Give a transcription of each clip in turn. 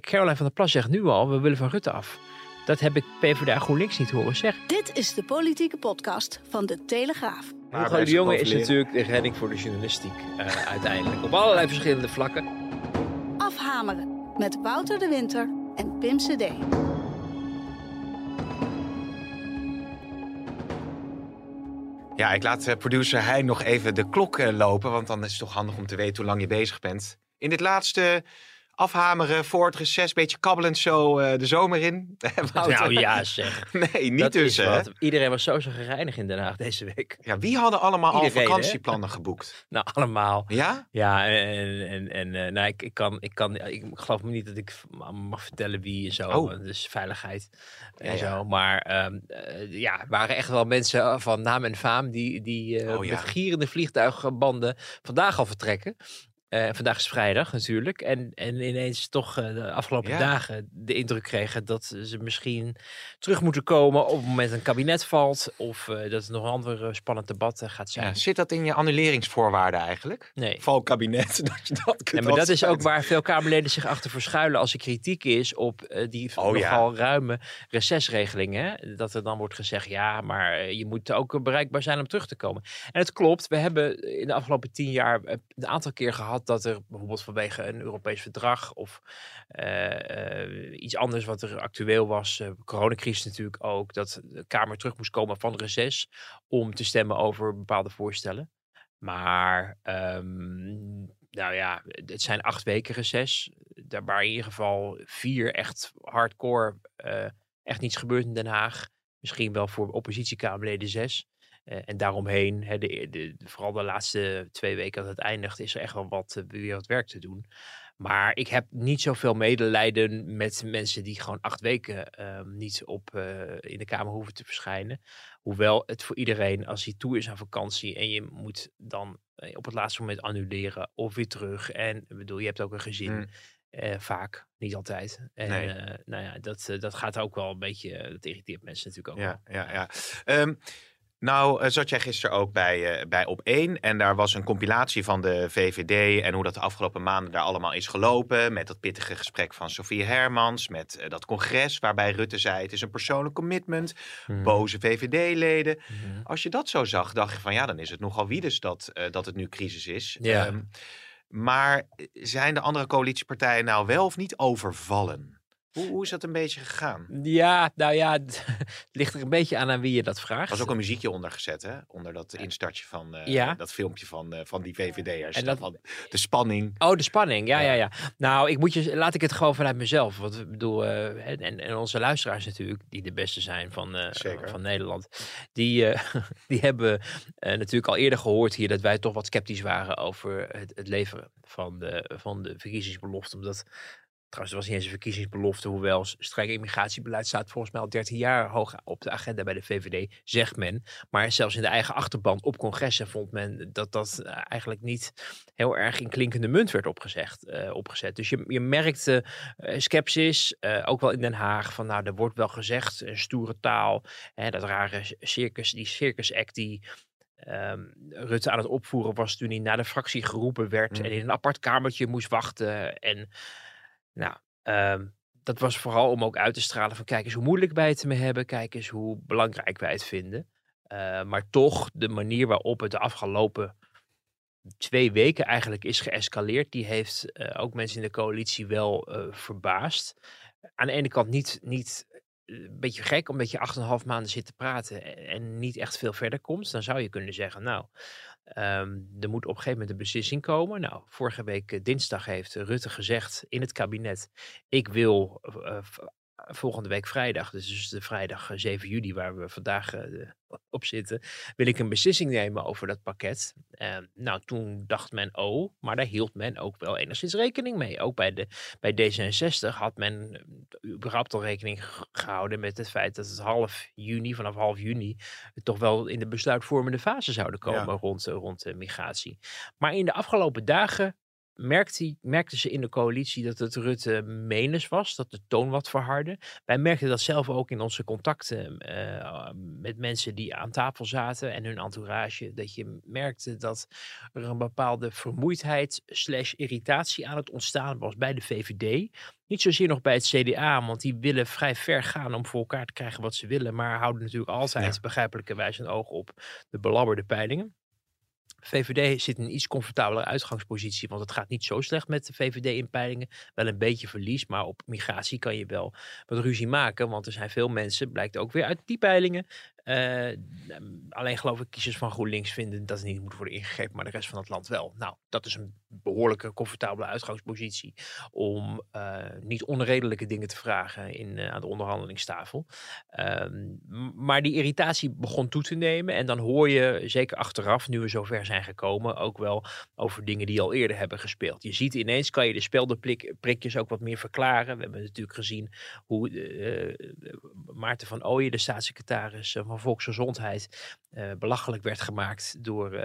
Kijk, Caroline van der Plas zegt nu al, we willen van Rutte af. Dat heb ik PvdA GroenLinks niet horen zeggen. Dit is de politieke podcast van de Telegraaf. Hugo de Jonge is natuurlijk de redding voor de journalistiek. Uh, uiteindelijk. Op allerlei verschillende vlakken. Afhameren met Wouter de Winter en Pim CD. Ja, ik laat eh, producer hij nog even de klok eh, lopen, want dan is het toch handig om te weten hoe lang je bezig bent. In dit laatste afhameren voor het reces, beetje kabbelend zo uh, de zomer in. nou ja, zeg. Nee, niet dus. Hè? Iedereen was zo zo gereinigd in Den Haag deze week. Ja, wie hadden allemaal Iedereen, al vakantieplannen geboekt? nou, allemaal. Ja? Ja, en, en, en uh, nou, ik, ik, kan, ik kan, ik geloof me niet dat ik mag vertellen wie en zo. Oh. Dus veiligheid en ja, zo. Maar um, uh, ja, waren echt wel mensen van naam en faam die, die oh, met gierende vliegtuigbanden vandaag al vertrekken. Uh, vandaag is vrijdag natuurlijk. En, en ineens toch uh, de afgelopen dagen de indruk kregen dat ze misschien terug moeten komen op het moment een kabinet valt. Of uh, dat er nog een ander spannend debat gaat zijn. Ja, zit dat in je annuleringsvoorwaarden eigenlijk? Nee. Val kabinet, dat je dat kunt ja, Maar dat is ook waar veel Kamerleden zich achter verschuilen als er kritiek is op die oh, nogal ruime recessregelingen. Dat er dan wordt gezegd, ja, maar je moet ook bereikbaar zijn om terug te komen. En het klopt, we hebben in de afgelopen tien jaar een aantal keer gehad dat er bijvoorbeeld vanwege een Europees verdrag of uh, uh, iets anders wat er actueel was, uh, coronacrisis natuurlijk ook, dat de Kamer terug moest komen van reces om te stemmen over bepaalde voorstellen. Maar um, nou ja, het zijn acht weken reces, daar waar in ieder geval vier echt hardcore, echt niets gebeurt in Den Haag. Misschien wel voor oppositiekamerleden zes. Uh, en daaromheen, hè, de, de, vooral de laatste twee weken dat het eindigt, is er echt wel wat, uh, weer wat werk te doen. Maar ik heb niet zoveel medelijden met mensen die gewoon acht weken uh, niet op, uh, in de Kamer hoeven te verschijnen. Hoewel het voor iedereen, als hij toe is aan vakantie en je moet dan op het laatste moment annuleren of weer terug. En ik bedoel, je hebt ook een gezin. Mm. Uh, vaak, niet altijd. En nee. nou ja, dat, dat gaat ook wel een beetje, dat irriteert mensen natuurlijk ook ja, wel. Ja, ja. Um, nou, uh, zat jij gisteren ook bij, uh, bij Op 1 en daar was een compilatie van de VVD en hoe dat de afgelopen maanden daar allemaal is gelopen. Met dat pittige gesprek van Sofie Hermans, met uh, dat congres waarbij Rutte zei het is een persoonlijk commitment, mm. boze VVD-leden. Mm. Als je dat zo zag, dacht je van ja, dan is het nogal wie dus dat, dat het nu crisis is. Um, maar zijn de andere coalitiepartijen nou wel of niet overvallen? Hoe, hoe, is dat een beetje gegaan? Ja, nou ja, het ligt er een beetje aan aan wie je dat vraagt. Er was ook een muziekje onder gezet, hè? Onder dat instartje van uh, ja. dat filmpje van, uh, van die VVD'ers. En dat... Van de spanning. Oh, de spanning, ja, ja, ja. Nou, ik moet je, laat ik het gewoon vanuit mezelf. Want ik bedoel, uh, en, en onze luisteraars natuurlijk, die de beste zijn van, van Nederland. Die, die hebben natuurlijk al eerder gehoord hier dat wij toch wat sceptisch waren over het, het leveren van de, van de verkiezingsbelofte. Omdat Trouwens, er was niet eens een verkiezingsbelofte, hoewel streng immigratiebeleid staat volgens mij al 13 jaar hoog op de agenda bij de VVD, zegt men. Maar zelfs in de eigen achterban op congressen vond men dat dat eh, eigenlijk niet heel erg in klinkende munt werd opgezegd, uh, opgezet. Dus je, je merkte uh, sceptisch, uh, ook wel in Den Haag, van nou, er wordt wel gezegd, een stoere taal, hè, dat rare circus, die circus act die Um, Rutte aan het opvoeren was toen hij naar de fractie geroepen werd mm. en in een apart kamertje moest wachten. En nou, um, dat was vooral om ook uit te stralen van kijk eens hoe moeilijk wij het mee hebben, kijk eens hoe belangrijk wij het vinden. Uh, maar toch, de manier waarop het de afgelopen twee weken eigenlijk is geëscaleerd, die heeft uh, ook mensen in de coalitie wel uh, verbaasd. Aan de ene kant niet, niet een beetje gek, omdat je acht en een half maanden zit te praten en niet echt veel verder komt. Dan zou je kunnen zeggen, nou, Um, er moet op een gegeven moment een beslissing komen. Nou, vorige week uh, dinsdag heeft Rutte gezegd in het kabinet: ik wil uh, volgende week vrijdag, dus, de vrijdag 7 juli waar we vandaag uh, op zitten, wil ik een beslissing nemen over dat pakket. Uh, nou, toen dacht men, oh, maar daar hield men ook wel enigszins rekening mee. Ook bij, de, bij D66 had men eh, überhaupt al rekening gehouden met het feit dat het half juni, vanaf half juni, toch wel in de besluitvormende fase zouden komen ja. rond, rond migratie. Maar in de afgelopen dagen merkte, merkten ze in de coalitie dat het Rutte menens was, dat de toon wat verhardde. Wij merkten dat zelf ook in onze contacten uh, met mensen die aan tafel zaten en hun entourage. Dat je merkte dat er een bepaalde vermoeidheid slash irritatie aan het ontstaan was bij de VVD. Niet zozeer nog bij het CDA, want die willen vrij ver gaan om voor elkaar te krijgen wat ze willen. Maar houden natuurlijk altijd ja. begrijpelijkerwijs een oog op de belabberde peilingen. VVD zit in een iets comfortabelere uitgangspositie, want het gaat niet zo slecht met de VVD in peilingen. Wel een beetje verlies, maar op migratie kan je wel wat ruzie maken, want er zijn veel mensen, blijkt ook weer uit die peilingen, uh, alleen geloof ik kiezers van GroenLinks vinden dat het niet moet worden ingegrepen, maar de rest van het land wel. Nou, dat is een behoorlijke comfortabele uitgangspositie om uh, niet onredelijke dingen te vragen in, uh, aan de onderhandelingstafel. Ehm, maar die irritatie begon toe te nemen en dan hoor je, zeker achteraf, nu we zover zijn gekomen, ook wel over dingen die al eerder hebben gespeeld. Je ziet ineens, kan je de speldenprikjes ook wat meer verklaren. We hebben natuurlijk gezien hoe Maarten van Ooyen, de staatssecretaris van volksgezondheid uh, belachelijk werd gemaakt door uh,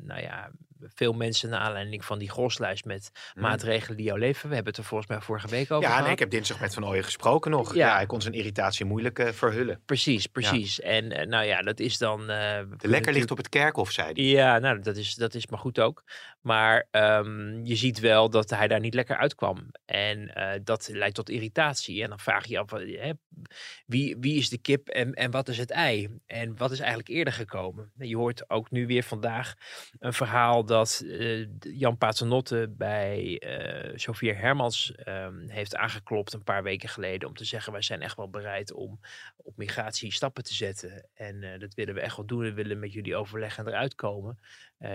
nou ja, veel mensen naar aanleiding van die groslijst met mhm. maatregelen die jou leven. We hebben het er volgens mij vorige week over ja, gehad. Ja, ik heb dinsdag met Van Ooyen gesproken nog. Ja, hij kon zijn irritatie moeilijk verhullen. Precies, precies. En nou ja, dat is dan... de lekker ligt op het kerkhof, zei hij. Ja, nou, dat is, dat is maar goed ook. Maar um, je ziet wel dat hij daar niet lekker uitkwam. En dat leidt tot irritatie. En dan vraag je je af, hè, wie, wie is de kip en, en wat is het ei? En wat is eigenlijk eerder gekomen? Je hoort ook nu weer vandaag een verhaal dat uh, Jan Paternotte bij uh, Sofia Hermans um, heeft aangeklopt een paar weken geleden om te zeggen wij zijn echt wel bereid om op migratie stappen te zetten. En dat willen we echt wel doen. We willen met jullie overleggen en eruit komen.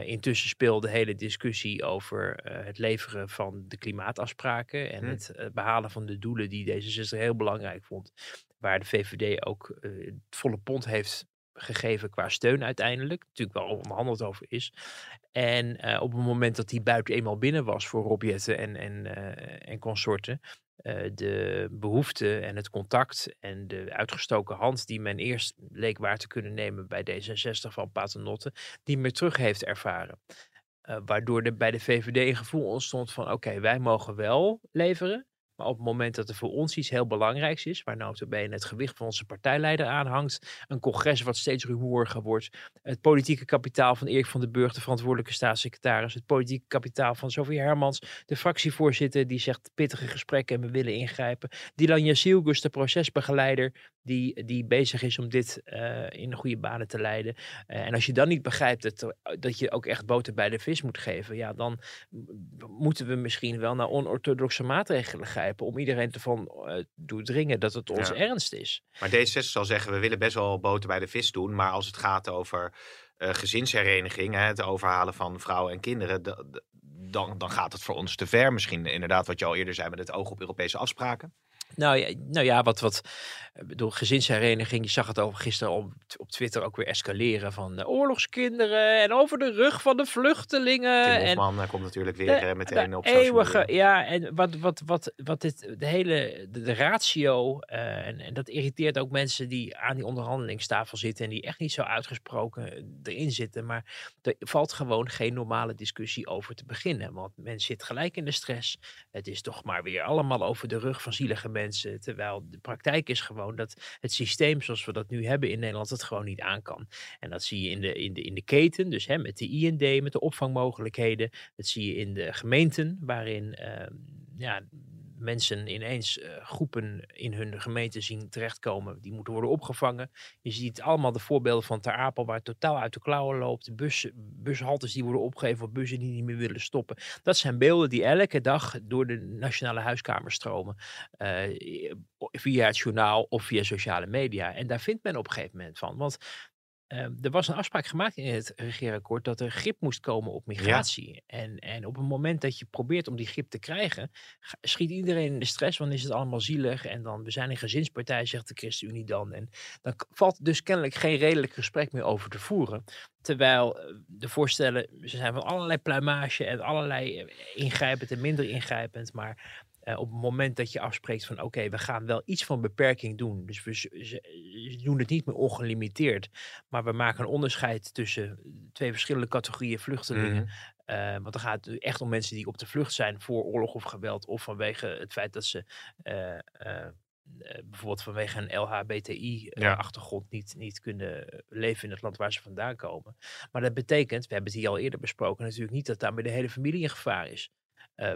Intussen speelde de hele discussie over het leveren van de klimaatafspraken en hm. het behalen van de doelen die D66 heel belangrijk vond waar de VVD ook uh, het volle pond heeft gegeven qua steun uiteindelijk. Natuurlijk wel onderhandeld over is. En op het moment dat die buiten eenmaal binnen was voor Rob en, en, en consorten, de behoefte en het contact en de uitgestoken hand die men eerst leek waar te kunnen nemen bij D66 van Paternotte, die meer terug heeft ervaren. waardoor er bij de VVD een gevoel ontstond van oké, wij mogen wel leveren, maar op het moment dat er voor ons iets heel belangrijks is, waar notabene het gewicht van onze partijleider aanhangt, een congres wat steeds rumoeriger wordt, het politieke kapitaal van Erik van den Burg, de verantwoordelijke staatssecretaris, het politieke kapitaal van Sofie Hermans, de fractievoorzitter die zegt pittige gesprekken en we willen ingrijpen, Dylan Jasilgus, de procesbegeleider, die, die bezig is om dit uh, in goede banen te leiden. Uh, en als je dan niet begrijpt dat, dat je ook echt boter bij de vis moet geven, ja, dan moeten we misschien wel naar onorthodoxe maatregelen grijpen om iedereen te van uh, doordringen dat het ons ernst is. Maar D66 zal zeggen, we willen best wel boter bij de vis doen, maar als het gaat over gezinshereniging, hè, het overhalen van vrouwen en kinderen, dan, dan gaat het voor ons te ver. Misschien inderdaad wat je al eerder zei met het oog op Europese afspraken. Nou ja, nou ja wat, wat bedoel, gezinshereniging, je zag het over gisteren op, op Twitter ook weer escaleren van uh, oorlogskinderen en over de rug van de vluchtelingen. Tim Hofman en, komt natuurlijk weer de, eh, meteen op eeuwige, Ja, en wat, wat, wat, wat dit, de hele, de, ratio, uh, en, en dat irriteert ook mensen die aan die onderhandelingstafel zitten en die echt niet zo uitgesproken erin zitten, maar er valt gewoon geen normale discussie over te beginnen, want men zit gelijk in de stress. Het is toch maar weer allemaal over de rug van zielige mensen, terwijl de praktijk is gewoon dat het systeem zoals we dat nu hebben in Nederland het gewoon niet aan kan. En dat zie je in de, in de, in de keten, dus hè, met de IND, met de opvangmogelijkheden. Dat zie je in de gemeenten, waarin uh, ja, mensen ineens uh, groepen in hun gemeente zien terechtkomen. Die moeten worden opgevangen. Je ziet allemaal de voorbeelden van Ter Apel waar het totaal uit de klauwen loopt. Bus, bushaltes die worden opgegeven voor bussen die niet meer willen stoppen. Dat zijn beelden die elke dag door de Nationale Huiskamer stromen. Uh, via het journaal of via sociale media. En daar vindt men op een gegeven moment van. Want Ehm, er was een afspraak gemaakt in het regeerakkoord dat er grip moest komen op migratie. En, en op het moment dat je probeert om die grip te krijgen, schiet iedereen in de stress, want is het allemaal zielig. En dan, we zijn een gezinspartij, zegt de ChristenUnie dan. En dan valt dus kennelijk geen redelijk gesprek meer over te voeren. Terwijl eh, de voorstellen, ze zijn van allerlei pluimage en allerlei eh, ingrijpend en minder ingrijpend. Maar uh, op het moment dat je afspreekt van oké, we gaan wel iets van beperking doen. Dus we doen het niet meer ongelimiteerd. Maar we maken een onderscheid tussen twee verschillende categorieën vluchtelingen. Mhm. want dan gaat het echt om mensen die op de vlucht zijn voor oorlog of geweld. Of vanwege het feit dat ze bijvoorbeeld vanwege een LHBTI-achtergrond niet, niet kunnen leven in het land waar ze vandaan komen. Maar dat betekent, we hebben het hier al eerder besproken, natuurlijk niet dat daarmee de hele familie in gevaar is.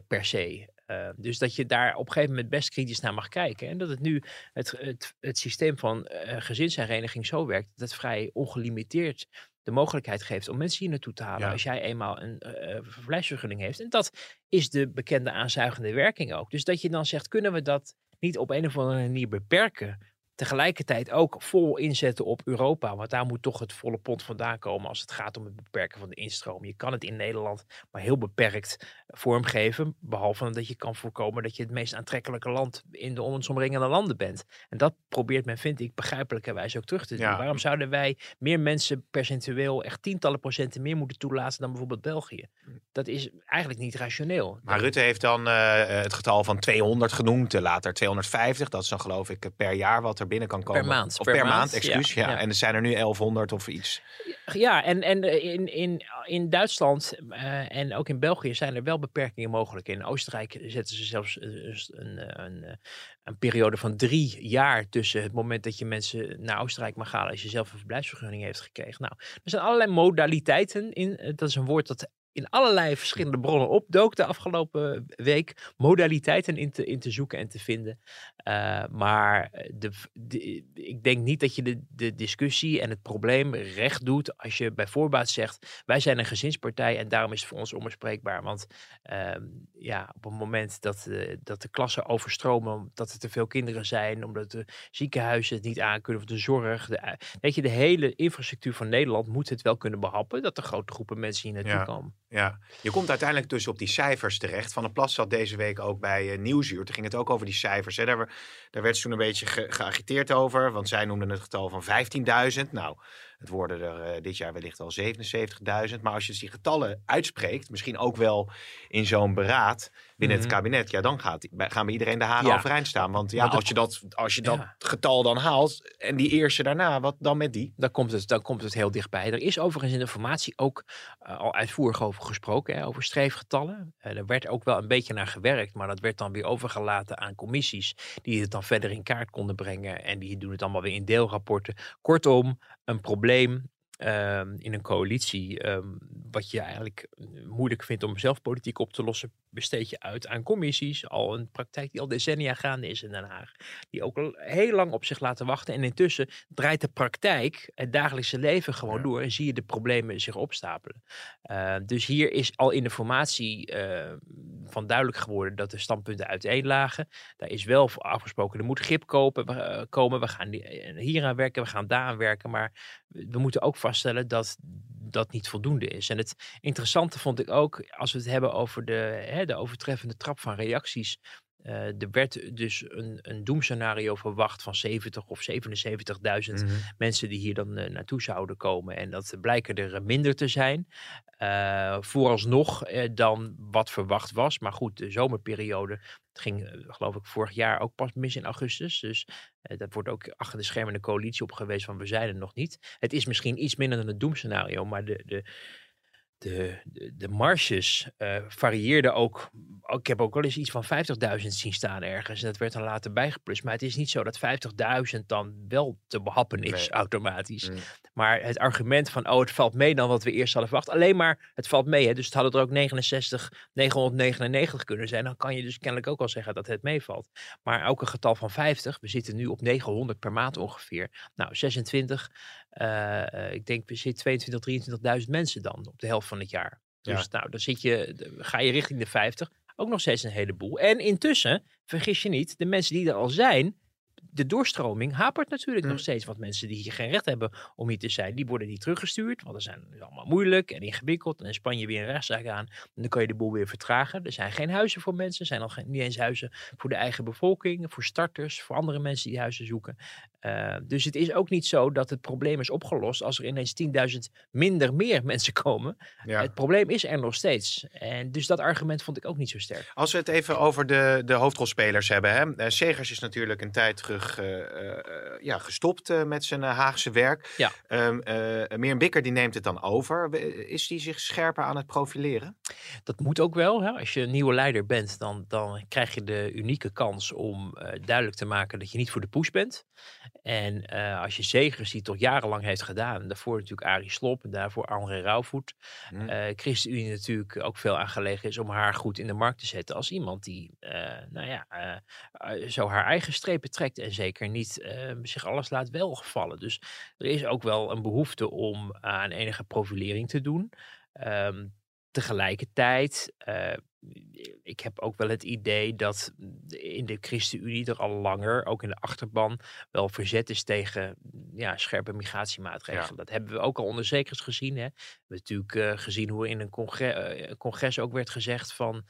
per se. Uh, dus dat je daar op een gegeven moment best kritisch naar mag kijken. En dat het nu het, het, het systeem van uh, gezinshereniging zo werkt dat het vrij ongelimiteerd de mogelijkheid geeft om mensen hier naartoe te halen. Als jij eenmaal een uh, verblijfsvergunning heeft. En dat is de bekende aanzuigende werking ook. Dus dat je dan zegt, kunnen we dat niet op een of andere manier beperken? Tegelijkertijd ook vol inzetten op Europa. Want daar moet toch het volle pond vandaan komen als het gaat om het beperken van de instroom. Je kan het in Nederland maar heel beperkt vormgeven. Behalve dat je kan voorkomen dat je het meest aantrekkelijke land in de ons omringende landen bent. En dat probeert men, vind ik, begrijpelijkerwijs ook terug te doen. Waarom zouden wij meer mensen percentueel echt tientallen procenten meer moeten toelaten dan bijvoorbeeld België? Dat is eigenlijk niet rationeel. Maar Rutte heeft dan uh, het getal van 200 genoemd, later 250. Dat is dan geloof ik per jaar wat er binnen kan komen. Per maand. Of per, maand, excuus. Ja, En er zijn er nu 1100 of iets. Ja, en, en in, in, in Duitsland uh, en ook in België zijn er wel beperkingen mogelijk. In Oostenrijk zetten ze zelfs een, een, een, een, periode van drie jaar tussen het moment dat je mensen naar Oostenrijk mag halen als je zelf een verblijfsvergunning heeft gekregen. Nou, er zijn allerlei modaliteiten in. Eh, dat is een woord dat in allerlei verschillende bronnen opdook de afgelopen week. Modaliteiten in te, in te zoeken en te vinden. Uh, maar de, de, ik denk niet dat je de, de discussie en het probleem recht doet als je bij voorbaat zegt: wij zijn een gezinspartij en daarom is het voor ons onbespreekbaar. Want uh, ja, op het moment dat, uh, dat de klassen overstromen, omdat er te veel kinderen zijn, omdat de ziekenhuizen het niet aankunnen of de zorg. De, weet je, de hele infrastructuur van Nederland moet het wel kunnen behappen dat er grote groepen mensen hier naartoe komen. Ja, je komt uiteindelijk dus op die cijfers terecht. Van der Plas zat deze week ook bij uh, Nieuwsuur. Toen ging het ook over die cijfers. Hè. Daar, werd ze toen een beetje ge geagiteerd over. Want zij noemden het getal van 15.000. Nou, het worden er uh, dit jaar wellicht al 77.000. Maar als je die getallen uitspreekt, misschien ook wel in zo'n beraad binnen het mhm. kabinet, ja, dan gaat, gaan we iedereen de haren ja. overeind staan. Want ja, als je dat, als je dat getal dan haalt en die eerste daarna, wat dan met die? Dan komt het, dan komt het heel dichtbij. Er is overigens in de formatie ook uh, al uitvoerig over gesproken, hè, over streefgetallen. Uh, er werd ook wel een beetje naar gewerkt, maar dat werd dan weer overgelaten aan commissies die het dan verder in kaart konden brengen. En die doen het allemaal weer in deelrapporten. Kortom, een probleem Ehm, in een coalitie, ehm, wat je eigenlijk eh, moeilijk vindt om zelf politiek op te lossen, besteed je uit aan commissies. Al een praktijk die al decennia gaande is in Den Haag. Die ook al heel lang op zich laten wachten. En intussen draait de praktijk, het dagelijkse leven gewoon door. En zie je de problemen zich opstapelen. Uh, dus hier is al in de formatie uh, van duidelijk geworden dat de standpunten uiteen lagen. Daar is wel afgesproken, er moet grip kopen, uh, komen. We gaan hier aan werken, we gaan daar aan werken. Maar we moeten ook dat dat niet voldoende is. En het interessante vond ik ook, als we het hebben over de, hè, de overtreffende trap van reacties uh, er werd dus een, een doemscenario verwacht van 70 of 77.000 mm mensen die hier dan uh, naartoe zouden komen. En dat blijken er minder te zijn. Uh, vooralsnog dan wat verwacht was. Maar goed, de zomerperiode, ging geloof ik vorig jaar ook pas mis in augustus. Dus dat wordt ook achter de schermen de coalitie op geweest van we zijn er nog niet. Het is misschien iets minder dan het doemscenario, maar de, de, de, de, de marges uh, varieerden ook. Ik heb ook wel eens iets van 50.000 zien staan ergens. En dat werd dan later bijgeplust. Maar het is niet zo dat 50.000 dan wel te behappen is automatisch. Mm. Maar het argument van, oh, het valt mee dan wat we eerst hadden verwacht. Alleen maar, het valt mee. Hè? Dus het hadden er ook 69, 999 kunnen zijn. Dan kan je dus kennelijk ook wel zeggen dat het meevalt. Maar ook een getal van 50. We zitten nu op 900 per maand ongeveer. Nou, 26. Uh, ik denk, we zitten 22, 23.000 mensen dan op de helft van het jaar. Dus nou, dan zit je, ga je richting de 50. Ook nog steeds een heleboel. En intussen, vergis je niet, de mensen die er al zijn, de doorstroming hapert natuurlijk nog mm. steeds. Want mensen die hier geen recht hebben om hier te zijn, die worden niet teruggestuurd. Want dat zijn allemaal moeilijk en ingewikkeld. En in Spanje weer een rechtszaak aan. En dan kan je de boel weer vertragen. Er zijn geen huizen voor mensen. Er zijn al geen, niet eens huizen voor de eigen bevolking. Voor starters, voor andere mensen die huizen zoeken. Uh, dus het is ook niet zo dat het probleem is opgelost als er ineens 10.000 minder meer mensen komen. Ja. Het probleem is er nog steeds. En dus dat argument vond ik ook niet zo sterk. Als we het even over de, de hoofdrolspelers hebben. Hè? Uh, Segers is natuurlijk een tijd terug terug ja, gestopt met zijn Haagse werk. Ja. Um, Meer Bikker die neemt het dan over. Is die zich scherper aan het profileren? Dat moet ook wel. Hè? Als je een nieuwe leider bent, dan, dan krijg je de unieke kans om duidelijk te maken dat je niet voor de push bent. En als je Zegers, die toch jarenlang heeft gedaan, daarvoor natuurlijk Arie Slop en daarvoor André Rauwvoet, mm. ChristenUnie natuurlijk ook veel aangelegen is om haar goed in de markt te zetten als iemand die, nou ja, zo haar eigen strepen trekt en zeker niet zich alles laat welgevallen. Dus er is ook wel een behoefte om aan enige profilering te doen. Um, tegelijkertijd, uh, ik heb ook wel het idee dat in de ChristenUnie er al langer, ook in de achterban, wel verzet is tegen ja, scherpe migratiemaatregelen. Dat hebben we ook al onder zekers gezien. Hè. We hebben natuurlijk uh, gezien hoe in een congres, uh, congres, ook werd gezegd van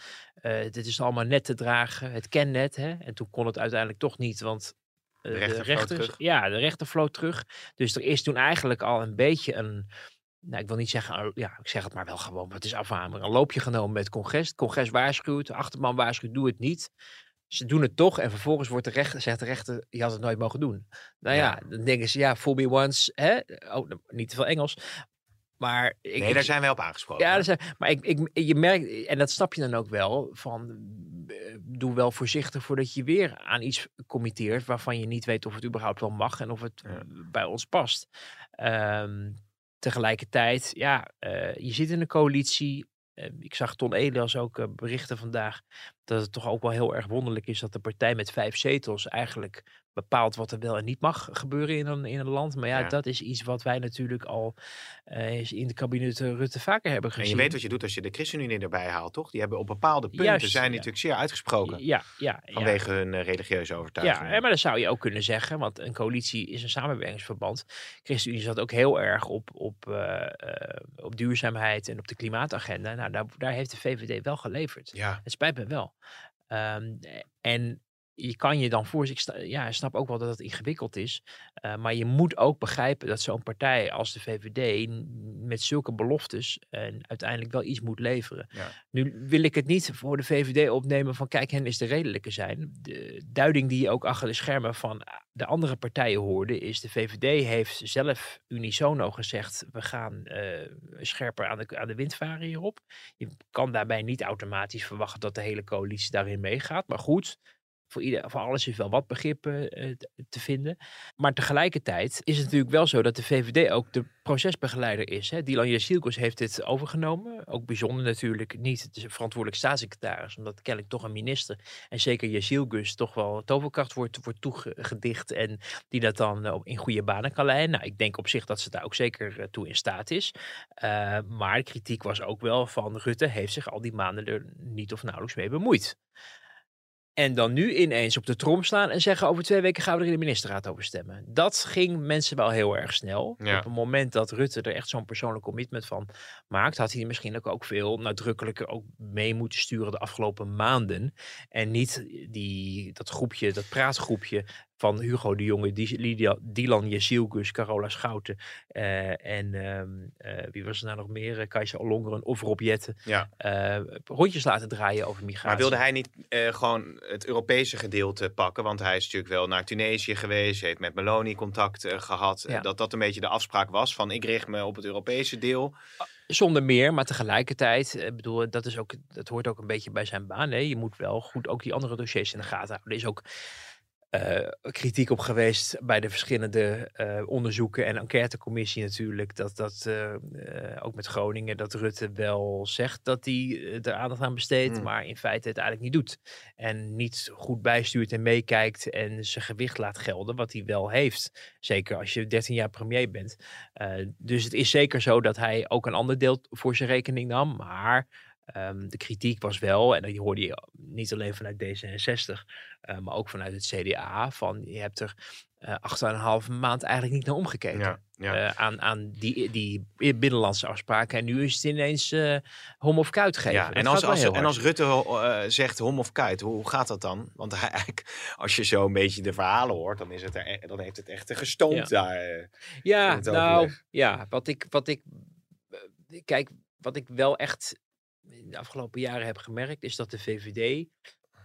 dit is allemaal net te dragen, het kennet. Hè. En toen kon het uiteindelijk toch niet, want de, rechter, de rechters, ja, de rechter vloot terug. Dus er is toen eigenlijk al een beetje een nou, ik wil niet zeggen, oh, ja, ik zeg het maar wel gewoon, maar het is afhameren. Een loopje genomen met het congres. Het congres waarschuwt, de achterman waarschuwt, doe het niet. Ze doen het toch en vervolgens wordt de rechter, zegt de rechter, je had het nooit mogen doen. Nou ja, dan denken ze, ja, fool me once, hè? Oh, niet te veel Engels. Maar ik, nee, daar zijn wij op aangesproken. Ja, zijn, maar ik, ik, je merkt, en dat snap je dan ook wel, van eh, doe wel voorzichtig voordat je weer aan iets committeert waarvan je niet weet of het überhaupt wel mag en of het bij ons past. Um, tegelijkertijd, ja, uh, je zit in een coalitie. Uh, ik zag Ton Elias ook uh, berichten vandaag dat het toch ook wel heel erg wonderlijk is dat de partij met vijf zetels eigenlijk bepaalt wat er wel en niet mag gebeuren in een, in een land. Maar ja, dat is iets wat wij natuurlijk al uh, in de kabinet Rutte vaker hebben gezien. En je weet wat je doet als je de ChristenUnie erbij haalt, toch? Die hebben op bepaalde punten zijn natuurlijk zeer uitgesproken. Ja, ja, vanwege hun uh, religieuze overtuiging. Ja, maar dat zou je ook kunnen zeggen, want een coalitie is een samenwerkingsverband. ChristenUnie zat ook heel erg op, op, uh, op duurzaamheid en op de klimaatagenda. Nou, daar, daar heeft de VVD wel geleverd. Ja. Het spijt me wel. Um, en je kan je dan voor zich, ja, ik snap ook wel dat het ingewikkeld is. Uh, maar je moet ook begrijpen dat zo'n partij als de VVD met zulke beloftes en uiteindelijk wel iets moet leveren. Nu wil ik het niet voor de VVD opnemen van kijk, hen is de redelijke zijn. De duiding die je ook achter de schermen van de andere partijen hoorde is de VVD heeft zelf unisono gezegd we gaan uh, scherper aan de, aan de wind varen hierop. Je kan daarbij niet automatisch verwachten dat de hele coalitie daarin meegaat. Maar goed, voor, ieder, voor alles is wel wat begrip uh, te vinden. Maar tegelijkertijd is het natuurlijk wel zo dat de VVD ook de procesbegeleider is. Hè. Dylan heeft dit overgenomen. Ook bijzonder natuurlijk niet de verantwoordelijk staatssecretaris. Omdat kennelijk toch een minister en zeker Jasilkus toch wel toverkracht wordt, wordt toegedicht. En die dat dan uh, in goede banen kan leiden. Nou, ik denk op zich dat ze daar ook zeker toe in staat is. maar de kritiek was ook wel van Rutte heeft zich al die maanden er niet of nauwelijks mee bemoeid. En dan nu ineens op de trom slaan en zeggen over twee weken gaan we er in de ministerraad over stemmen. Dat ging mensen wel heel erg snel. Op het moment dat Rutte er echt zo'n persoonlijk commitment van maakt, had hij misschien ook, ook veel nadrukkelijker ook mee moeten sturen de afgelopen maanden. En niet die, dat groepje, dat praatgroepje van Hugo de Jonge, Dylan Jezielkus, Carola Schouten uh, en uh, wie was er nou nog meer? Uh, Kajsa Olongeren of Rob Jetten. Ja. rondjes laten draaien over migratie. Maar wilde hij niet gewoon het Europese gedeelte pakken? Want hij is natuurlijk wel naar Tunesië geweest, heeft met Meloni contact gehad. Ja. dat dat een beetje de afspraak was van ik richt me op het Europese deel. Ah, zonder meer, maar tegelijkertijd, ik bedoel, dat, is ook, dat hoort ook een beetje bij zijn baan. Hè? Je moet wel goed ook die andere dossiers in de gaten houden. Er is ook uh, kritiek op geweest bij de verschillende uh, onderzoeken en enquêtecommissie natuurlijk. Dat dat uh, ook met Groningen, dat Rutte wel zegt dat hij er aandacht aan besteedt, hmm. maar in feite het eigenlijk niet doet. En niet goed bijstuurt en meekijkt en zijn gewicht laat gelden, wat hij wel heeft. Zeker als je 13 jaar premier bent. dus het is zeker zo dat hij ook een ander deel voor zijn rekening nam, maar Um, de kritiek was wel, en dat hoorde je niet alleen vanuit D66, uh, maar ook vanuit het CDA, van je hebt er uh, acht en een halve maand eigenlijk niet naar omgekeken. Ja, ja. Uh, aan, aan die, die binnenlandse afspraken. En nu is het ineens hom of kuit geven. Ja, en, als, als, en als Rutte zegt hom of kuit, hoe, hoe, gaat dat dan? Want hij, eigenlijk, als je zo een beetje de verhalen hoort, dan, is het er, dan heeft het echt gestoomd ja. daar. ja, nou ja, wat ik, wat ik. Kijk, wat ik wel echt in de afgelopen jaren heb gemerkt, is dat de VVD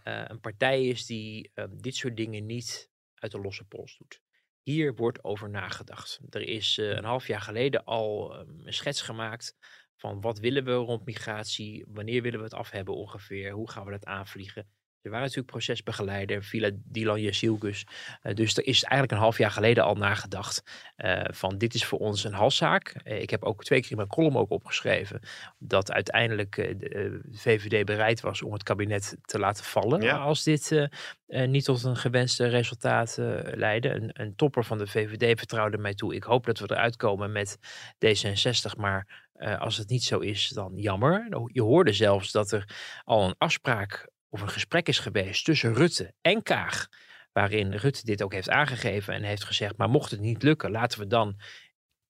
uh, een partij is die uh, dit soort dingen niet uit de losse pols doet. Hier wordt over nagedacht. Er is een half jaar geleden al ehm, een schets gemaakt van wat willen we rond migratie, wanneer willen we het af hebben ongeveer, hoe gaan we dat aanvliegen. Er waren natuurlijk procesbegeleider, Villa Dilan Jasilgus. Uh, dus er is eigenlijk een half jaar geleden al nagedacht uh, van dit is voor ons een halszaak. Uh, ik heb ook twee keer in mijn column ook opgeschreven dat uiteindelijk de VVD bereid was om het kabinet te laten vallen ja. als dit niet tot een gewenste resultaat leidde. Een, een, topper van de VVD vertrouwde mij toe. Ik hoop dat we eruit komen met D66, maar als het niet zo is, dan jammer. Je hoorde zelfs dat er al een afspraak of een gesprek is geweest tussen Rutte en Kaag. Waarin Rutte dit ook heeft aangegeven en heeft gezegd: maar mocht het niet lukken, laten we dan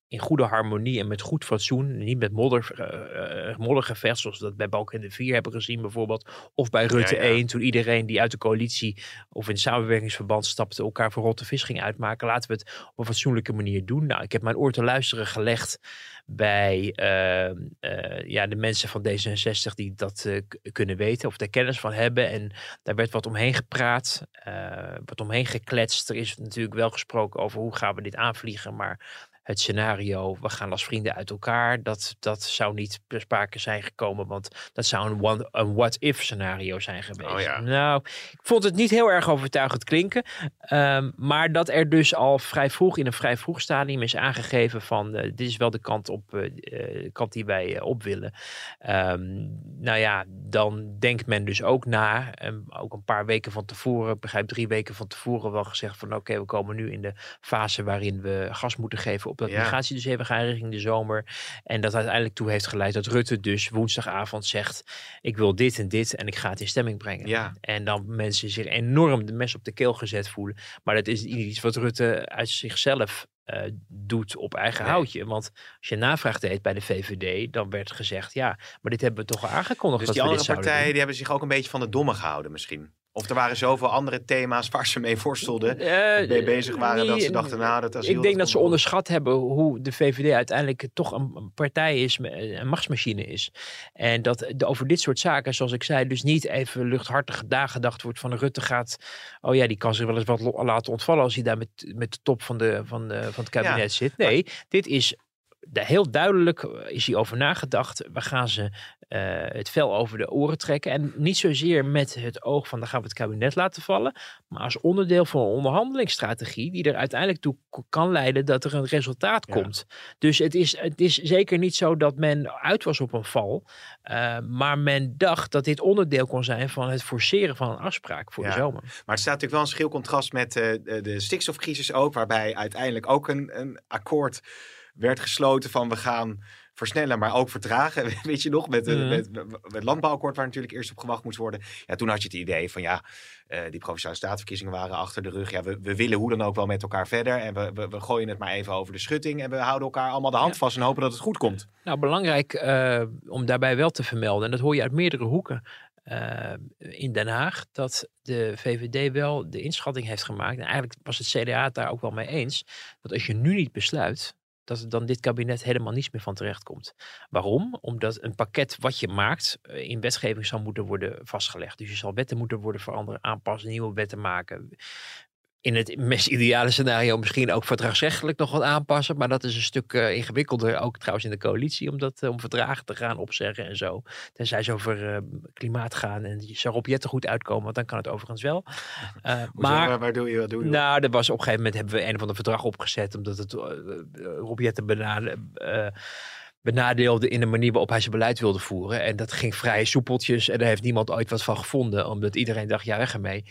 in goede harmonie en met goed fatsoen. Niet met modder, uh, moddergevecht, zoals we dat bij Balken de Vier hebben gezien bijvoorbeeld. Of bij Rutte ja, 1, toen iedereen die uit de coalitie of in samenwerkingsverband stapte, elkaar voor rotte vis ging uitmaken. Laten we het op een fatsoenlijke manier doen. Nou, ik heb mijn oor te luisteren gelegd bij uh, ja, de mensen van D66 die dat kunnen weten of daar kennis van hebben. En daar werd wat omheen gepraat, wat omheen gekletst. Er is natuurlijk wel gesproken over hoe gaan we dit aanvliegen, maar het scenario, we gaan als vrienden uit elkaar, dat, dat zou niet ter sprake zijn gekomen, want dat zou een, one, een what-if scenario zijn geweest. Oh ja. Nou, ik vond het niet heel erg overtuigend klinken, um, maar dat er dus al vrij vroeg, in een vrij vroeg stadium is aangegeven van, uh, dit is wel de kant, op, uh, kant die wij uh, op willen. Um, nou ja, dan denkt men dus ook na, um, ook een paar weken van tevoren, ik begrijp drie weken van tevoren wel gezegd van, oké, we komen nu in de fase waarin we gas moeten geven op dat ja. migratiedossier we gaan richting de zomer. En dat uiteindelijk toe heeft geleid dat Rutte dus woensdagavond zegt: Ik wil dit en dit en ik ga het in stemming brengen. Ja. En dan mensen zich enorm de mes op de keel gezet voelen. Maar dat is iets wat Rutte uit zichzelf uh, doet op eigen houtje. Want als je navraag deed bij de VVD, dan werd gezegd: ja, maar dit hebben we toch aangekondigd. Dus die andere partijen die hebben zich ook een beetje van de domme gehouden, misschien. Of er waren zoveel andere thema's waar ze mee worstelden. Uh, mee bezig waren dat ze dachten, nou, dat asiel... Ik denk dat ze onderschat hebben hoe de VVD uiteindelijk toch een partij is, een machtsmachine is. En dat over dit soort zaken, zoals ik zei, dus niet even luchthartig nagedacht wordt van Rutte gaat... Oh ja, die kan zich wel eens wat laten ontvallen als hij daar met, met de top van, de, van, de, van het kabinet zit. Nee, dit is heel duidelijk is hij over nagedacht. We gaan ze uh, het vel over de oren trekken. En niet zozeer met het oog van dan gaan we het kabinet laten vallen. Maar als onderdeel van een onderhandelingsstrategie die er uiteindelijk toe kan leiden dat er een resultaat komt. Dus het is, het is zeker niet zo dat men uit was op een val. Uh, maar men dacht dat dit onderdeel kon zijn van het forceren van een afspraak voor de zomer. Maar het staat natuurlijk wel een schil contrast met uh, de stikstofcrisis ook. Waarbij uiteindelijk ook een, een akkoord werd gesloten van we gaan versnellen, maar ook vertragen. Weet je nog, met, mm. met, het landbouwakkoord waar natuurlijk eerst op gewacht moest worden. Ja, toen had je het idee van ja, uh, die provinciale staatsverkiezingen waren achter de rug. Ja, we, we willen hoe dan ook wel met elkaar verder. En we, we, we, gooien het maar even over de schutting. En we houden elkaar allemaal de hand vast en hopen dat het goed komt. Nou, belangrijk uh, om daarbij wel te vermelden, en dat hoor je uit meerdere hoeken. Uh, in Den Haag dat de VVD wel de inschatting heeft gemaakt. En eigenlijk was het CDA het daar ook wel mee eens. Dat als je nu niet besluit, dat er dan dit kabinet helemaal niets meer van terecht komt. Waarom? Omdat een pakket wat je maakt eh, in wetgeving zal moeten worden vastgelegd. Dus je zal wetten moeten worden veranderen, aanpassen, nieuwe wetten maken in het meest ideale scenario misschien ook verdragsrechtelijk nog wat aanpassen. Maar dat is een stuk uh, ingewikkelder, ook trouwens in de coalitie, om, dat, uh, om verdragen te gaan opzeggen en zo. Tenzij ze over uh, klimaat gaan en je Robjetten goed uitkomen, want dan kan het overigens wel. maar waar doe je, wat doe je? Nou, er was op een gegeven moment hebben we een van de verdrag opgezet, omdat het Robjetten benadeelde in de manier waarop hij zijn beleid wilde voeren. En dat ging vrij soepeltjes en daar heeft niemand ooit wat van gevonden, omdat iedereen dacht, ja, weg ermee.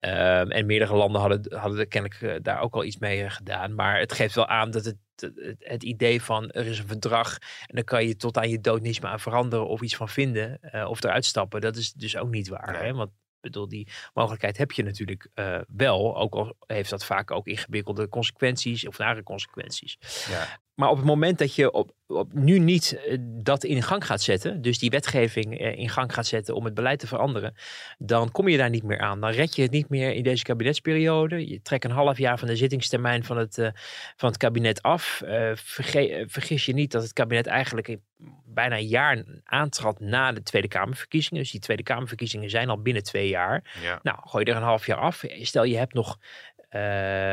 Um, en meerdere landen hadden, hadden kennelijk uh, daar ook al iets mee uh, gedaan. Maar het geeft wel aan dat het, het, het, idee van er is een verdrag en dan kan je tot aan je dood niets meer aan veranderen of iets van vinden uh, of eruit stappen. Dat is dus ook niet waar. Hè? Want bedoel, die mogelijkheid heb je natuurlijk wel. Ook al heeft dat vaak ook ingewikkelde consequenties of nare consequenties. Ja. Maar op het moment dat je op, op nu niet eh, dat in gang gaat zetten, dus die wetgeving eh, in gang gaat zetten om het beleid te veranderen, dan kom je daar niet meer aan. Dan red je het niet meer in deze kabinetsperiode. Je trekt een half jaar van de zittingstermijn van het, uh, van het kabinet af. Uh, vergis je niet dat het kabinet eigenlijk bijna een jaar aantrad na de Tweede Kamerverkiezingen. Dus die Tweede Kamerverkiezingen zijn al binnen twee jaar. Ja. Nou, gooi je er een half jaar af. Stel je hebt nog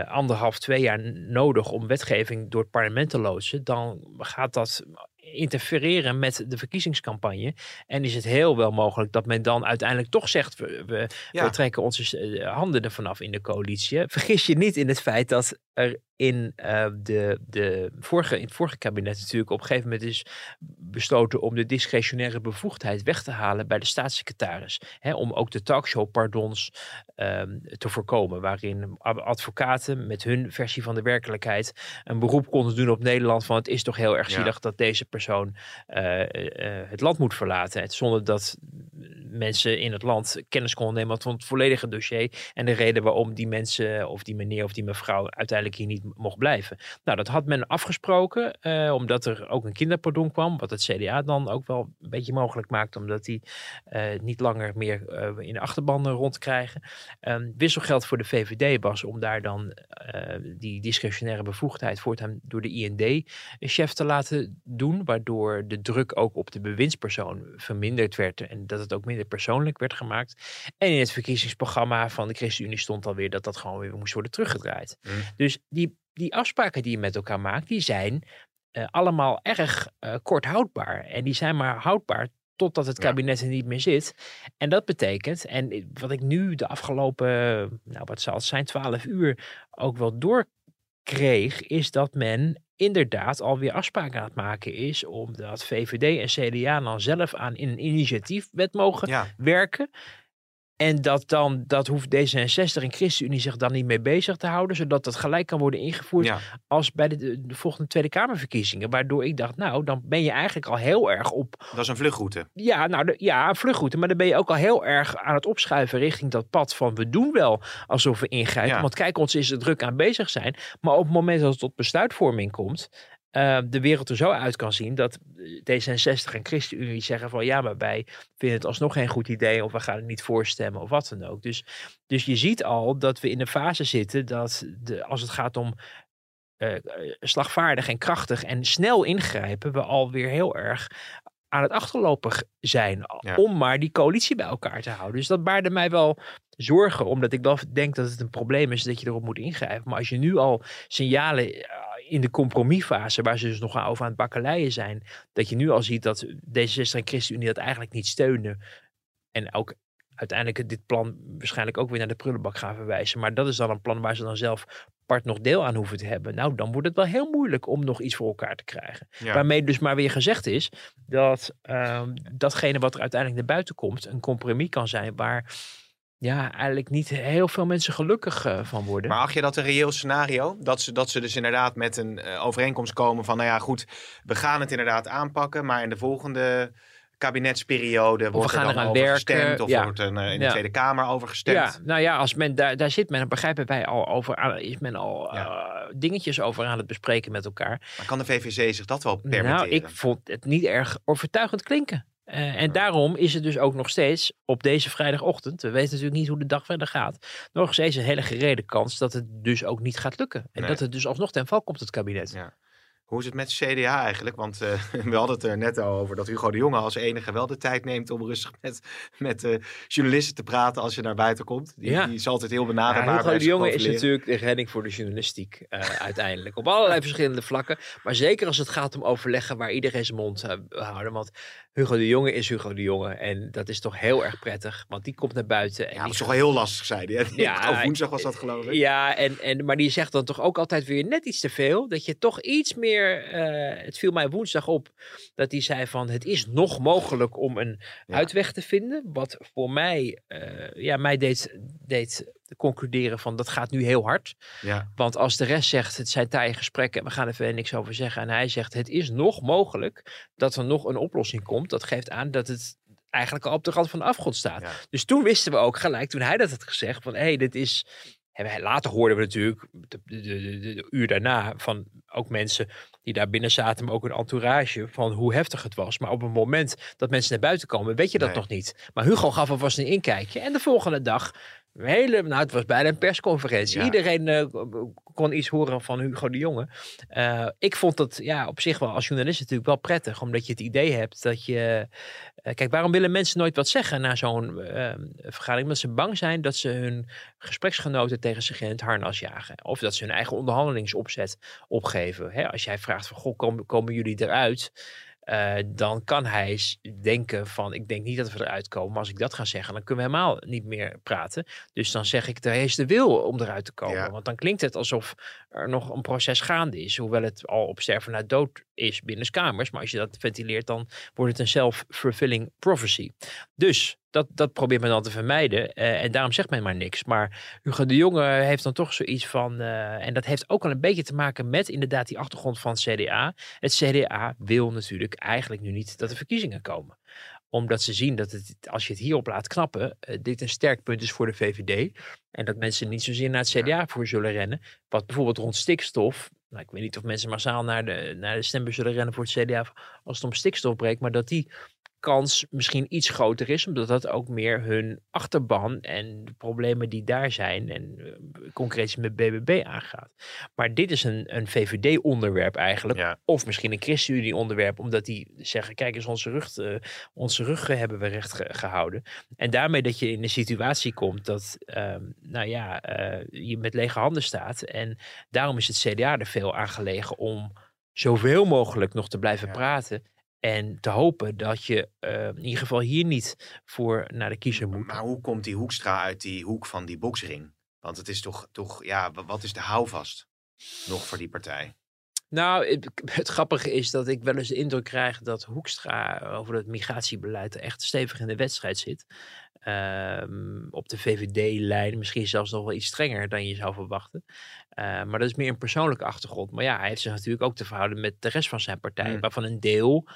anderhalf, twee jaar nodig om wetgeving door het parlement te loodsen, dan gaat dat interfereren met de verkiezingscampagne. En is het heel wel mogelijk dat men dan uiteindelijk toch zegt: we, we, we trekken onze eh, handen ervan af in de coalitie. Vergis je niet in het feit dat er in, uh, de, de vorige, in het vorige kabinet natuurlijk op een gegeven moment is besloten om de discretionaire bevoegdheid weg te halen bij de staatssecretaris. Hè, om ook de talkshow-pardons um, te voorkomen, waarin advocaten met hun versie van de werkelijkheid een beroep konden doen op Nederland van het is toch heel erg zielig dat deze persoon uh, uh, het land moet verlaten. Zonder dat mensen in het land kennis konden nemen van het volledige dossier en de reden waarom die mensen of die meneer of die mevrouw uiteindelijk hier niet mocht blijven. Nou, dat had men afgesproken, omdat er ook een kinderpardon kwam, wat het CDA dan ook wel een beetje mogelijk maakt, omdat die niet langer meer in de achterban rondkrijgen. Um, wisselgeld voor de VVD was om daar dan die discretionaire bevoegdheid voortaan door de IND-chef te laten doen, waardoor de druk ook op de bewindspersoon verminderd werd en dat het ook minder persoonlijk werd gemaakt. En in het verkiezingsprogramma van de ChristenUnie stond alweer dat dat gewoon weer moest worden teruggedraaid. Mm. Dus die, die afspraken die je met elkaar maakt, die zijn uh, allemaal erg uh, kort houdbaar. En die zijn maar houdbaar totdat het kabinet er niet meer zit. En dat betekent, en wat ik nu de afgelopen, nou wat zal het zijn, twaalf uur ook wel doorkreeg, is dat men inderdaad alweer afspraken aan het maken is, omdat VVD en CDA dan zelf aan in een initiatiefwet mogen werken. En dat dan, dat hoeft D66 en ChristenUnie zich dan niet mee bezig te houden, zodat dat gelijk kan worden ingevoerd als bij de, de, volgende Tweede Kamerverkiezingen. Waardoor ik dacht, nou, dan ben je eigenlijk al heel erg op. Dat is een vluchtroute. Ja, nou, de, ja, een vluchtroute. Maar dan ben je ook al heel erg aan het opschuiven richting dat pad van we doen wel alsof we ingrijpen. Want kijk, ons is er druk aan bezig zijn. Maar op het moment dat het tot besluitvorming komt, uh, de wereld er zo uit kan zien dat D66 en ChristenUnie zeggen van ja, maar wij vinden het alsnog geen goed idee of we gaan het niet voorstemmen of wat dan ook. Dus, dus je ziet al dat we in een fase zitten dat de, als het gaat om uh, slagvaardig en krachtig en snel ingrijpen, we alweer heel erg aan het achterlopen zijn om maar die coalitie bij elkaar te houden. Dus dat baarde mij wel zorgen, omdat ik wel denk dat het een probleem is dat je erop moet ingrijpen. Maar als je nu al signalen in de compromisfase, waar ze dus nog over aan het bakkeleien zijn, dat je nu al ziet dat D66 en ChristenUnie dat eigenlijk niet steunen. En ook uiteindelijk dit plan waarschijnlijk ook weer naar de prullenbak gaan verwijzen. Maar dat is dan een plan waar ze dan zelf part nog deel aan hoeven te hebben. Nou, dan wordt het wel heel moeilijk om nog iets voor elkaar te krijgen. Waarmee dus maar weer gezegd is dat uh, datgene wat er uiteindelijk naar buiten komt, een compromis kan zijn waar ja, eigenlijk niet heel veel mensen gelukkig uh, van worden. Maar acht je dat een reëel scenario? Dat ze, dat ze dus inderdaad met een uh, overeenkomst komen van, nou ja, goed, we gaan het inderdaad aanpakken, maar in de volgende kabinetsperiode wordt er dan over gestemd of wordt er uh, in de Tweede Kamer over gestemd. Ja, nou ja, als men daar, daar zit men, begrijpen wij al over, is men al dingetjes over aan het bespreken met elkaar. Maar kan de VVC zich dat wel permitteren? Nou, ik vond het niet erg overtuigend klinken. Uh, en daarom is het dus ook nog steeds op deze vrijdagochtend, we weten natuurlijk niet hoe de dag verder gaat, nog steeds een hele gerede kans dat het dus ook niet gaat lukken. En dat het dus alsnog ten val komt, het kabinet. Ja. Hoe is het met CDA eigenlijk? Want uh, we hadden het er net al over dat Hugo de Jonge als enige wel de tijd neemt om rustig met, met uh, journalisten te praten als je naar buiten komt. Die, ja. die is altijd heel benaderbaar. Ja, Hugo de Jonge is natuurlijk de redding voor de journalistiek uh, uiteindelijk. Op allerlei verschillende vlakken. Maar zeker als het gaat om overleggen waar iedereen zijn mond houden. Want Hugo de Jonge is Hugo de Jonge. En dat is toch heel erg prettig. Want die komt naar buiten. En ja, dat is toch wel heel lastig, zei hij. Ja, woensdag was dat geloof ik. Ja, en, en, maar die zegt dan toch ook altijd weer net iets te veel. Dat je toch iets meer... Uh, het viel mij woensdag op dat hij zei van... Het is nog mogelijk om een uitweg te vinden. Wat voor mij... Uh, ja, mij deed, deed concluderen van dat gaat nu heel hard. Ja. Want als de rest zegt het zijn taaie gesprekken en we gaan er verder niks over zeggen. En hij zegt het is nog mogelijk dat er nog een oplossing komt. Dat geeft aan dat het eigenlijk al op de rand van de afgrond staat. Dus toen wisten we ook gelijk, toen hij dat had gezegd, van hé, hey, dit is... Later hoorden we natuurlijk, de, de, de, de, uur daarna, van ook mensen die daar binnen zaten, maar ook een entourage, van hoe heftig het was. Maar op het moment dat mensen naar buiten komen, weet je dat nog niet. Maar Hugo gaf alvast een inkijkje. En de volgende dag hele, nou, het was bijna een persconferentie. Iedereen uh, kon iets horen van Hugo de Jonge. Uh, ik vond dat ja, op zich wel als journalist natuurlijk wel prettig. Omdat je het idee hebt dat je... Uh, kijk, waarom willen mensen nooit wat zeggen na zo'n uh, vergadering? Omdat ze bang zijn dat ze hun gespreksgenoten tegen zich in het harnas jagen. Of dat ze hun eigen onderhandelingsopzet opgeven. Hè, als jij vraagt van, goh, komen, komen jullie eruit? Uh, dan kan hij denken van, ik denk niet dat we eruit komen. Maar als ik dat ga zeggen, dan kunnen we helemaal niet meer praten. Dus dan zeg ik, er is de wil om eruit te komen. Want dan klinkt het alsof er nog een proces gaande is. Hoewel het al op sterven na dood is binnen kamers. Maar als je dat ventileert, dan wordt het een self-fulfilling prophecy. Dus dat, dat probeert men dan te vermijden. Uh, en daarom zegt men maar niks. Maar Hugo de Jonge heeft dan toch zoiets van. Uh, en dat heeft ook al een beetje te maken met inderdaad die achtergrond van het CDA. Het CDA wil natuurlijk eigenlijk nu niet dat er verkiezingen komen omdat ze zien dat het, als je het hierop laat knappen, uh, dit een sterk punt is voor de VVD. En dat mensen niet zozeer naar het CDA voor zullen rennen. Wat bijvoorbeeld rond stikstof. Nou, ik weet niet of mensen massaal naar de, naar de stembus zullen rennen voor het CDA als het om stikstof breekt. Maar dat die kans misschien iets groter is, omdat dat ook meer hun achterban en de problemen die daar zijn en uh, concreet met BBB aangaat. Maar dit is een, een VVD-onderwerp eigenlijk, of misschien een ChristenUnie-onderwerp, omdat die zeggen, kijk eens, onze rug, uh, onze rug hebben we recht gehouden. En daarmee dat je in een situatie komt dat, uh, nou ja, uh, je met lege handen staat. En daarom is het CDA er veel aan gelegen om zoveel mogelijk nog te blijven ja. praten en te hopen dat je uh, in ieder geval hier niet voor naar de kiezer moet. Maar hoe komt die Hoekstra uit die hoek van die boksring? Want het is toch, toch ja, wat is de houvast nog voor die partij? Nou, het, het, grappige is dat ik wel eens de indruk krijg dat Hoekstra over het migratiebeleid echt stevig in de wedstrijd zit. Um, op de VVD-lijn, misschien zelfs nog wel iets strenger dan je zou verwachten. Uh, maar dat is meer een persoonlijke achtergrond. Maar ja, hij heeft zich natuurlijk ook te verhouden met de rest van zijn partij, mm. waarvan een deel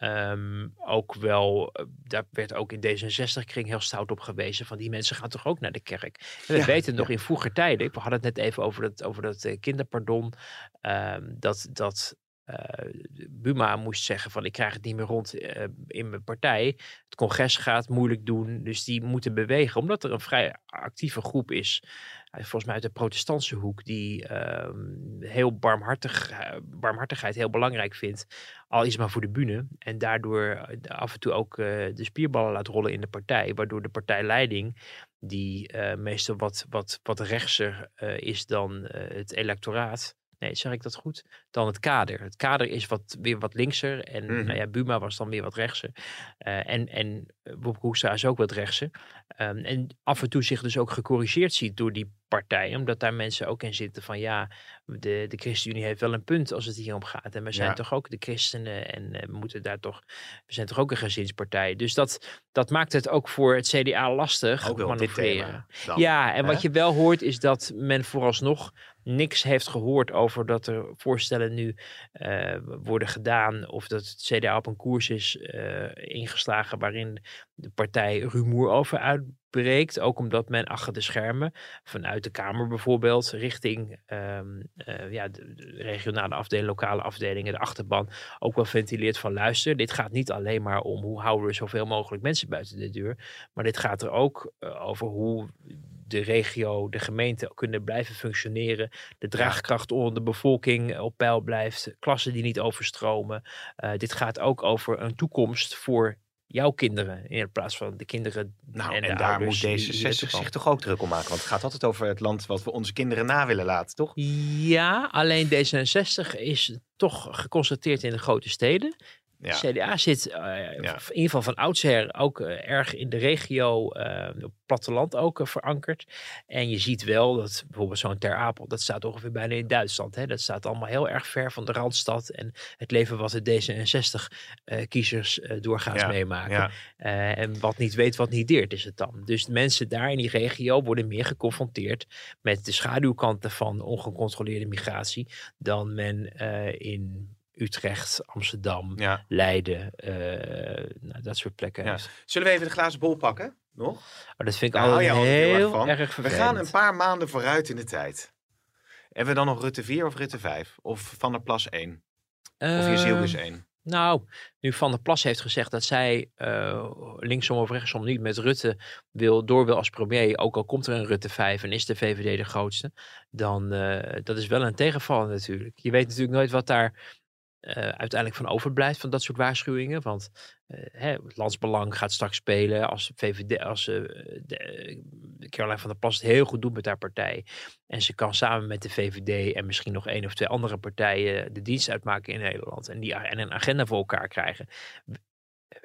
Um, ook wel, eh, daar werd ook in D66-kring heel stout op gewezen. Van die mensen gaan toch ook naar de kerk. En we ja, weten nog in vroeger tijden, we hadden het net even over dat, over dat uh, kinderpardon. Um, dat, dat Buma moest zeggen van ik krijg het niet meer rond uh, in mijn partij. Het congres gaat moeilijk doen, dus die moeten bewegen. Omdat er een vrij actieve groep is, volgens mij uit de protestantse hoek, die uh, heel barmhartig, barmhartigheid heel belangrijk vindt. Al is maar voor de bühne. En daardoor af en toe ook de spierballen laat rollen in de partij. Waardoor de partijleiding, die meestal wat, wat, wat rechtser is dan het electoraat Nee, zeg ik dat goed? Dan het kader. Het kader is wat, weer wat linkser. En mm nou ja, Buma was dan weer wat rechtser. Uh, en en Bob Hoekstra is ook wat rechtser. Um, en af en toe zich dus ook gecorrigeerd ziet door die partijen. Omdat daar mensen ook in zitten van ja, de, de ChristenUnie heeft wel een punt als het hier om gaat. En we zijn ja. toch ook de christenen en uh, we moeten daar toch, we zijn toch ook een gezinspartij. Dus dat, dat maakt het ook voor het CDA lastig ook manoeuvreren. Ja, en hè? wat je wel hoort is dat men vooralsnog niks heeft gehoord over dat er voorstellen nu uh, worden gedaan of dat het CDA op een koers is uh, ingeslagen waarin de partij rumoer over uitbreekt. Ook omdat men achter de schermen, vanuit de Kamer bijvoorbeeld, richting um, uh, ja, de, de, regionale afdelingen, lokale afdelingen, de achterban, ook wel ventileert van luister, dit gaat niet alleen maar om hoe houden we zoveel mogelijk mensen buiten de deur, maar dit gaat er ook over hoe de regio, de gemeente kunnen blijven functioneren. De draagkracht onder de bevolking op peil blijft. Klassen die niet overstromen. Uh, dit gaat ook over een toekomst voor jouw kinderen in plaats van de kinderen. Nou, en, en daar moet D66 zich toch ook druk om maken. Want het gaat altijd over het land wat we onze kinderen na willen laten, toch? Ja, alleen D66 is toch geconstateerd in de grote steden. Ja. CDA zit uh, ja. in ieder geval van oudsher ook uh, erg in de regio, uh, op platteland ook verankerd. En je ziet wel dat bijvoorbeeld zo'n Ter Apel, dat staat ongeveer bijna in Duitsland. Hè? Dat staat allemaal heel erg ver van de Randstad. En het leven wat de D66-kiezers doorgaans ja. meemaken. en wat niet weet, wat niet deert is het dan. Dus mensen daar in die regio worden meer geconfronteerd met de schaduwkanten van ongecontroleerde migratie dan men in Utrecht, Amsterdam, ja. Leiden, uh, nou, dat soort plekken. Ja. Zullen we even de glazen bol pakken? Nog? Oh, dat vind ik al heel, heel erg We gaan een paar maanden vooruit in de tijd. Hebben we dan nog Rutte 4 of Rutte 5? Of Van der Plas 1? Uh, of Jezielkes 1? Nou, nu Van der Plas heeft gezegd dat zij uh, linksom of rechtsom niet met Rutte wil, door wil als premier, ook al komt er een Rutte 5 en is de VVD de grootste, dan uh, dat is wel een tegenvaller natuurlijk. Je weet natuurlijk nooit wat daar uh, uiteindelijk van overblijft van dat soort waarschuwingen. Want uh, hè, het landsbelang gaat straks spelen als VVD, als uh, de, Caroline van der Plas het heel goed doet met haar partij. En ze kan samen met de VVD en misschien nog één of twee andere partijen de dienst uitmaken in Nederland. En, die, en een agenda voor elkaar krijgen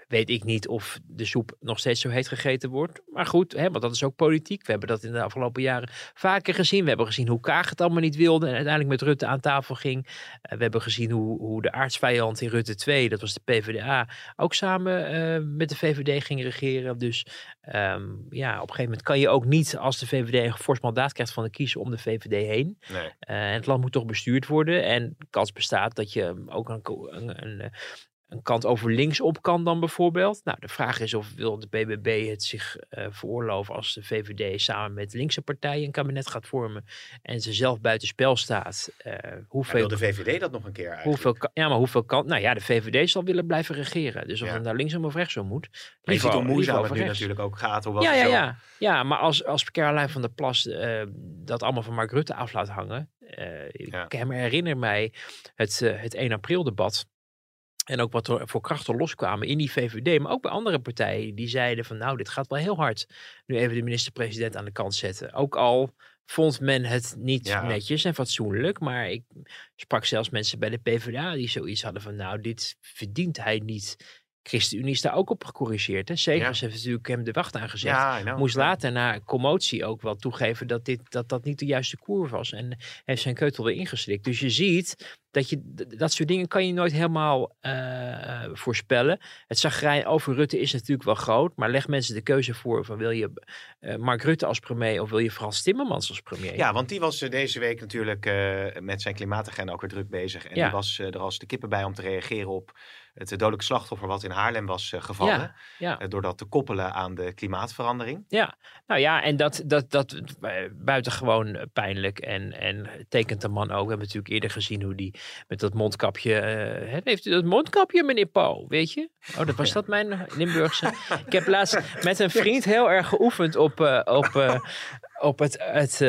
weet ik niet of de soep nog steeds zo heet gegeten wordt. Maar goed, hè, want dat is ook politiek. We hebben dat in de afgelopen jaren vaker gezien. We hebben gezien hoe Kaag het allemaal niet wilde en uiteindelijk met Rutte aan tafel ging. Uh, we hebben gezien hoe, hoe de aardsvijand in Rutte 2, dat was de PvdA, ook samen uh, met de VVD ging regeren. Dus um, ja, op een gegeven moment kan je ook niet als de VVD een fors mandaat krijgt van de kiezer om de VVD heen. Nee. Uh, en het land moet toch bestuurd worden. En kans bestaat dat je ook een, een, een, een kant over links op kan dan bijvoorbeeld. Nou, de vraag is of wil de BBB het zich uh, veroorloven als de VVD samen met linkse partijen een kabinet gaat vormen en ze zelf buiten spel staat. Uh, hoeveel, wil de VVD dat nog een keer eigenlijk? Hoeveel, ja, maar hoeveel kan... Nou ja, de VVD zal willen blijven regeren. Dus of ja. het naar linksom of rechtsom moet. Maar je ziet hoe moeizaam het nu natuurlijk ook gaat. Hoewel ja, ja, ja. ja, maar als, als Caroline van der Plas uh, dat allemaal van Mark Rutte af laat hangen. Ik herinner mij het, het 1 april debat en ook wat er voor krachten loskwamen in die VVD, maar ook bij andere partijen die zeiden van nou, dit gaat wel heel hard. Nu even de minister-president aan de kant zetten. Ook al vond men het niet netjes en fatsoenlijk, maar ik sprak zelfs mensen bij de PvdA die zoiets hadden van nou, dit verdient hij niet. ChristenUnie is daar ook op gecorrigeerd. Hè? Segers heeft natuurlijk hem de wacht aangezet. Ja, Moest later na commotie ook wel toegeven dat, dit, dat dat niet de juiste koer was. En heeft zijn keutel weer ingeslikt. Dus je ziet dat je dat soort dingen kan je nooit helemaal uh, voorspellen. Het zagrijn over Rutte is natuurlijk wel groot, maar leg mensen de keuze voor van wil je uh, Mark Rutte als premier of wil je Frans Timmermans als premier? Ja, want die was deze week natuurlijk met zijn klimaatagenda ook weer druk bezig en ja. die was er als de kippen bij om te reageren op het dodelijke slachtoffer wat in Haarlem was gevallen. Ja, ja. door dat te koppelen aan de klimaatverandering. Ja, nou ja, en dat, dat, dat buitengewoon pijnlijk en, en tekent de man ook. We hebben natuurlijk eerder gezien hoe die met dat mondkapje. Uh, heeft u dat mondkapje, meneer Paul? Weet je? Oh, dat was dat mijn Limburgse. Ik heb laatst met een vriend heel erg geoefend op, uh, op, uh, op het, het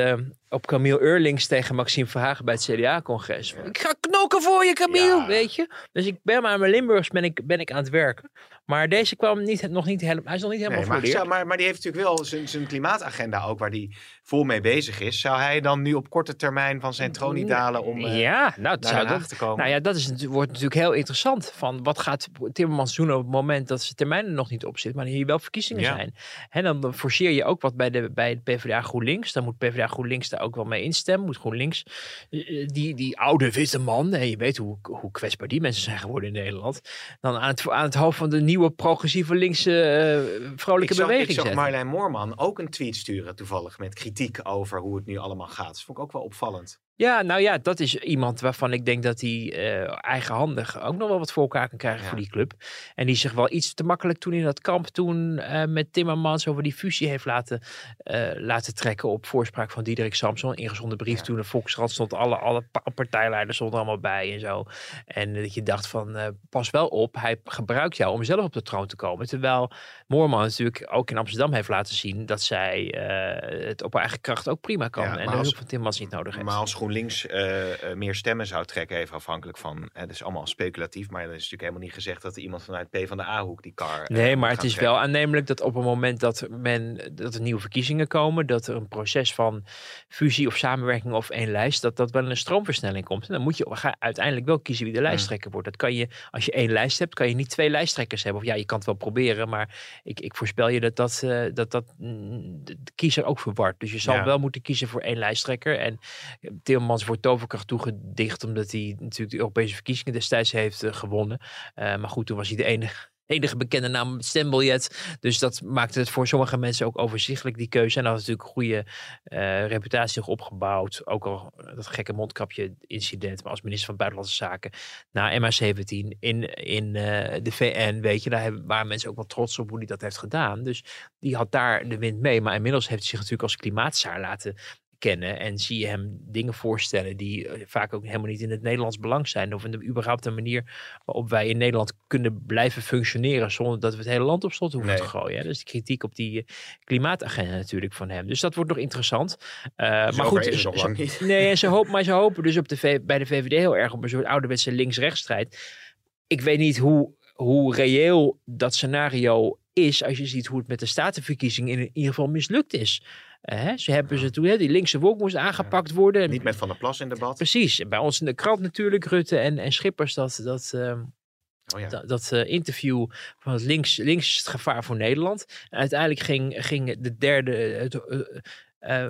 op Camille Eurlings tegen Maxime Verhagen bij het CDA-congres. Ik ga knokken voor je, Camille, weet je. Dus ik ben maar mijn Limburgs ben ik, ben ik aan het werken. Maar deze kwam niet, nog niet helemaal, hij is nog niet helemaal nee, maar, maar, maar, die heeft natuurlijk wel zijn, zijn klimaatagenda ook, waar die vol mee bezig is. Zou hij dan nu op korte termijn van zijn troon niet dalen om uh, ja, nou, dat zou dat, te komen? Nou ja, dat is, wordt natuurlijk heel interessant. Van wat gaat Timmermans doen op het moment dat zijn termijn er nog niet op zit, maar hier wel verkiezingen zijn. En dan forceer je ook wat bij de, bij de PvdA GroenLinks. Dan moet PvdA GroenLinks daar ook wel mee instemmen. Moet GroenLinks, uh, die, die oude witte man, en je weet hoe, hoe kwetsbaar die mensen zijn geworden in Nederland. Dan aan het, aan het hoofd van de nieuwe progressieve linkse uh, vrolijke ik zag, beweging Ik zag Marlijn Moorman ook een tweet sturen toevallig met kritiek over hoe het nu allemaal gaat. Dat vond ik ook wel opvallend. Ja, nou ja, dat is iemand waarvan ik denk dat hij uh, eigenhandig ook nog wel wat voor elkaar kan krijgen voor die club. En die zich wel iets te makkelijk toen in dat kamp toen uh, met Timmermans over die fusie heeft laten, uh, laten trekken op voorspraak van Diederik Samson. Ingezonden brief toen de Volkskrant stond, alle, alle partijleiders stonden allemaal bij en zo. En dat je dacht van, pas wel op, hij gebruikt jou om zelf op de troon te komen. Terwijl Moorman natuurlijk ook in Amsterdam heeft laten zien dat zij het op haar eigen kracht ook prima kan. Ja, en de hulp van Timmermans niet nodig heeft. GroenLinks uh, meer stemmen zou trekken, even afhankelijk van. Het is allemaal speculatief, maar er is natuurlijk helemaal niet gezegd dat er iemand vanuit P van de A-hoek die kar. Uh, nee, maar het is wel aannemelijk dat op het moment dat men dat er nieuwe verkiezingen komen, dat er een proces van fusie of samenwerking of één lijst, dat dat wel een stroomversnelling komt. En dan moet je uiteindelijk wel kiezen wie de hmm. lijsttrekker wordt. Dat kan je, als je één lijst hebt, kan je niet twee lijsttrekkers hebben. Of ja, je kan het wel proberen, maar ik, ik voorspel je dat dat, uh, dat, dat mm, de kiezer ook verward. Dus je zal ja. wel moeten kiezen voor één lijsttrekker. En Timmermans wordt toverkracht toegedicht omdat hij natuurlijk de Europese verkiezingen destijds heeft uh, gewonnen. Uh, maar goed, toen was hij de enige enige bekende naam stembiljet. Dus dat maakte het voor sommige mensen ook overzichtelijk, die keuze. En had natuurlijk een goede uh, reputatie opgebouwd. Ook al dat gekke mondkapje incident. Maar als minister van Buitenlandse Zaken na MH17 in, in de VN, weet je, daar waren mensen ook wel trots op hoe hij dat heeft gedaan. Dus die had daar de wind mee. Maar inmiddels heeft hij zich natuurlijk als klimaatzaar laten kennen en zie je hem dingen voorstellen die vaak ook helemaal niet in het Nederlands belang zijn. Of in de, überhaupt de manier waarop wij in Nederland kunnen blijven functioneren zonder dat we het hele land op slot hoeven te gooien. Dus de kritiek op die klimaatagenda natuurlijk van hem. Dus dat wordt nog interessant. maar goed, is nog lang niet. Nee, en ze hopen, maar ze hopen dus op de bij de VVD heel erg op een soort ouderwetse links-rechtsstrijd. Ik weet niet hoe, hoe reëel dat scenario is als je ziet hoe het met de statenverkiezing in ieder geval mislukt is. Ze hebben ze toen, hè, die linkse wolk moest aangepakt worden. Niet met Van der Plas in debat. Precies. Bij ons in de krant natuurlijk, Rutte en, en Schippers, dat, dat, uh, oh ja. dat, dat uh, interview van het links, links het gevaar voor Nederland. En uiteindelijk ging, ging de derde, het, uh,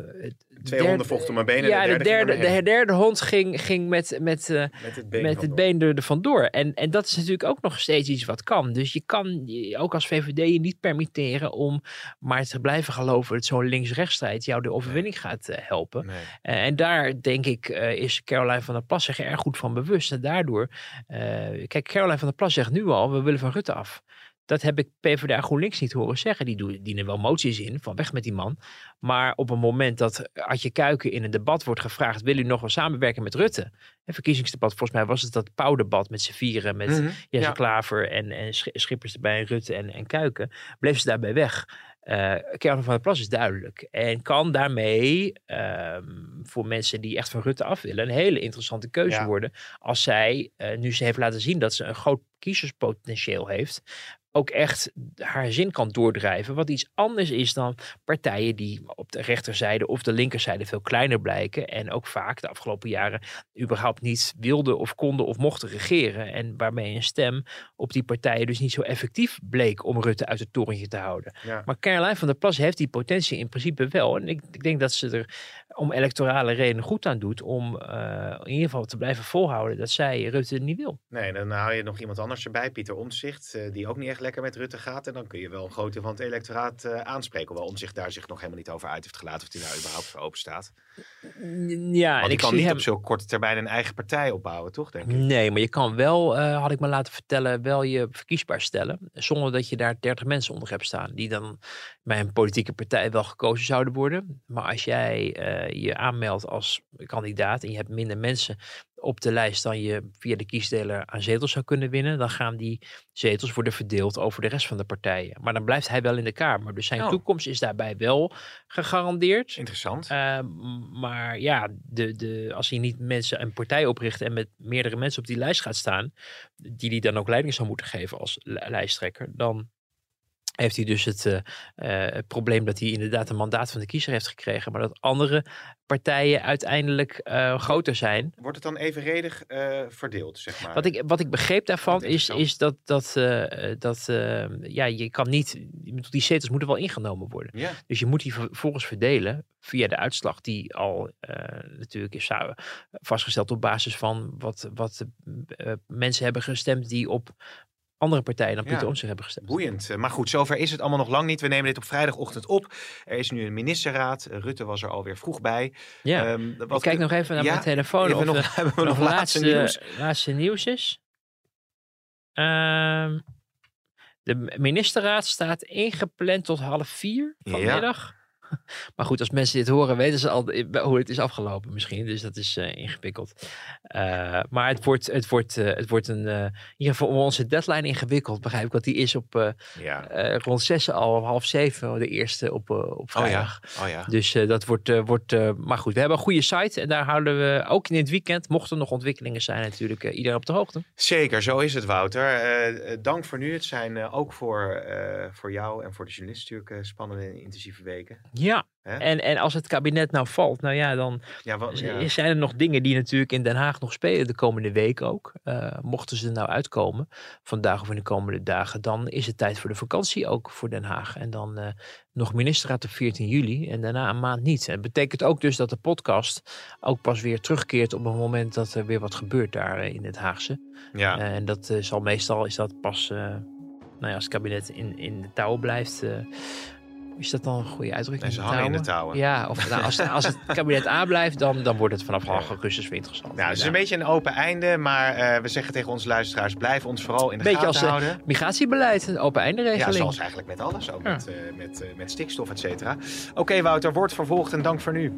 Twee honden vochten mijn benen. Ja, de derde, de derde, de derde hond ging, ging met, met, uh, met het been, met het been er vandoor. En, en dat is natuurlijk ook nog steeds iets wat kan. Dus je kan ook als VVD je niet permitteren om maar te blijven geloven dat zo'n links-rechtsstrijd jou de overwinning gaat uh, helpen. Nee. en daar denk ik is Caroline van der Plas zich erg goed van bewust. En daardoor, kijk, Caroline van der Plas zegt nu al, we willen van Rutte af. Dat heb ik PvdA GroenLinks niet horen zeggen. Die dienen wel moties in, van weg met die man. Maar op een moment dat Adje Kuiken in een debat wordt gevraagd... wil u nog wel samenwerken met Rutte? Een verkiezingsdebat, volgens mij was het dat Pauwdebat met z'n vieren... met mm Jesse Klaver en, en Schippers erbij, Rutte en, en Kuiken. Bleef ze daarbij weg. Uh, van der Plas is duidelijk. En kan daarmee ehm, voor mensen die echt van Rutte af willen... een hele interessante keuze worden. Als zij, uh, nu ze heeft laten zien dat ze een groot kiezerspotentieel heeft ook echt haar zin kan doordrijven. Wat iets anders is dan partijen die op de rechterzijde of de linkerzijde veel kleiner blijken. En ook vaak de afgelopen jaren überhaupt niet wilden of konden of mochten regeren. En waarmee een stem op die partijen dus niet zo effectief bleek om Rutte uit het torentje te houden. Maar Caroline van der Plas heeft die potentie in principe wel. En ik, ik denk dat ze er om electorale redenen goed aan doet om uh, in ieder geval te blijven volhouden dat zij Rutte niet wil. Nee, dan haal je nog iemand anders erbij, Pieter Omtzigt, uh, die ook niet echt lekker met Rutte gaat. En dan kun je wel een groot deel van het electoraat uh, aanspreken. Hoewel Omtzigt daar zich nog helemaal niet over uit heeft gelaten of hij daar überhaupt voor open staat. Ja, en ik kan niet hem... op zo'n korte termijn een eigen partij opbouwen, toch? Denk ik. Nee, maar je kan wel, had ik me laten vertellen, wel je verkiesbaar stellen. Zonder dat je daar 30 mensen onder hebt staan. Die dan bij een politieke partij wel gekozen zouden worden. Maar als jij je aanmeldt als kandidaat en je hebt minder mensen op de lijst dan je via de kiesdeler aan zetels zou kunnen winnen, dan gaan die zetels worden verdeeld over de rest van de partijen. Maar dan blijft hij wel in de Kamer. Dus zijn oh. toekomst is daarbij wel gegarandeerd. Interessant. Uh, maar ja, de, de, als hij niet mensen een partij opricht en met meerdere mensen op die lijst gaat staan, die hij dan ook leiding zou moeten geven als lijsttrekker, dan heeft hij dus het, uh, probleem dat hij inderdaad een mandaat van de kiezer heeft gekregen, maar dat andere partijen uiteindelijk uh, groter zijn. Wordt het dan evenredig verdeeld, zeg maar? Wat ik, wat ik begreep daarvan is, is dat, dat, dat ja, je kan niet, die zetels moeten wel ingenomen worden. Ja. Dus je moet die vervolgens verdelen via de uitslag die al natuurlijk is vastgesteld op basis van wat, wat mensen hebben gestemd die op andere partijen dan Pieter ja. Omtzigt hebben gestemd. Boeiend. Maar goed, zover is het allemaal nog lang niet. We nemen dit op vrijdagochtend op. Er is nu een ministerraad. Rutte was er alweer vroeg bij. Ja. Um, wat... Ik kijk nog even naar mijn telefoon of nog, er, hebben we nog, laatste, nieuws? laatste nieuws is. Um, de ministerraad staat ingepland tot half vier vanmiddag. Maar goed, als mensen dit horen, weten ze al hoe het is afgelopen misschien. Dus dat is uh, ingewikkeld. Uh, maar het wordt, het wordt, uh, het wordt een, in ieder geval onze deadline ingewikkeld. Begrijp ik, want die is op ja. rond zes al half zeven de eerste op, op vrijdag. Oh ja. Oh ja. Dus dat wordt, wordt maar goed. We hebben een goede site en daar houden we ook in het weekend, mochten er nog ontwikkelingen zijn natuurlijk, iedereen op de hoogte. Zeker, zo is het Wouter. dank voor nu. Het zijn ook voor, voor jou en voor de journalist natuurlijk spannende en intensieve weken. Ja, en, en als het kabinet nou valt, nou ja, dan ja, wat, zijn er nog dingen die natuurlijk in Den Haag nog spelen de komende week ook. Uh, mochten ze er nou uitkomen, vandaag of in de komende dagen, dan is het tijd voor de vakantie ook voor Den Haag. En dan uh, nog ministerraad op 14 juli en daarna een maand niet. En dat betekent ook dus dat de podcast ook pas weer terugkeert op het moment dat er weer wat gebeurt daar eh, in het Haagse. Ja. en dat zal meestal, is dat pas, nou ja, als het kabinet in, in de touw blijft is dat dan een goede uitdrukking? ze hangen in de touwen. Ja, of nou, als, als het kabinet A blijft, dan, dan wordt het vanaf half augustus weer interessant. Nou, het is een beetje een open einde, maar uh, we zeggen tegen onze luisteraars, blijf ons vooral in de beetje gaten als, houden. Uh, migratiebeleid, een open einde regeling. Ja, zoals eigenlijk met alles, ook ja. met, uh, met, met stikstof, et cetera. Oké okay, Wouter, wordt vervolgd en dank voor nu.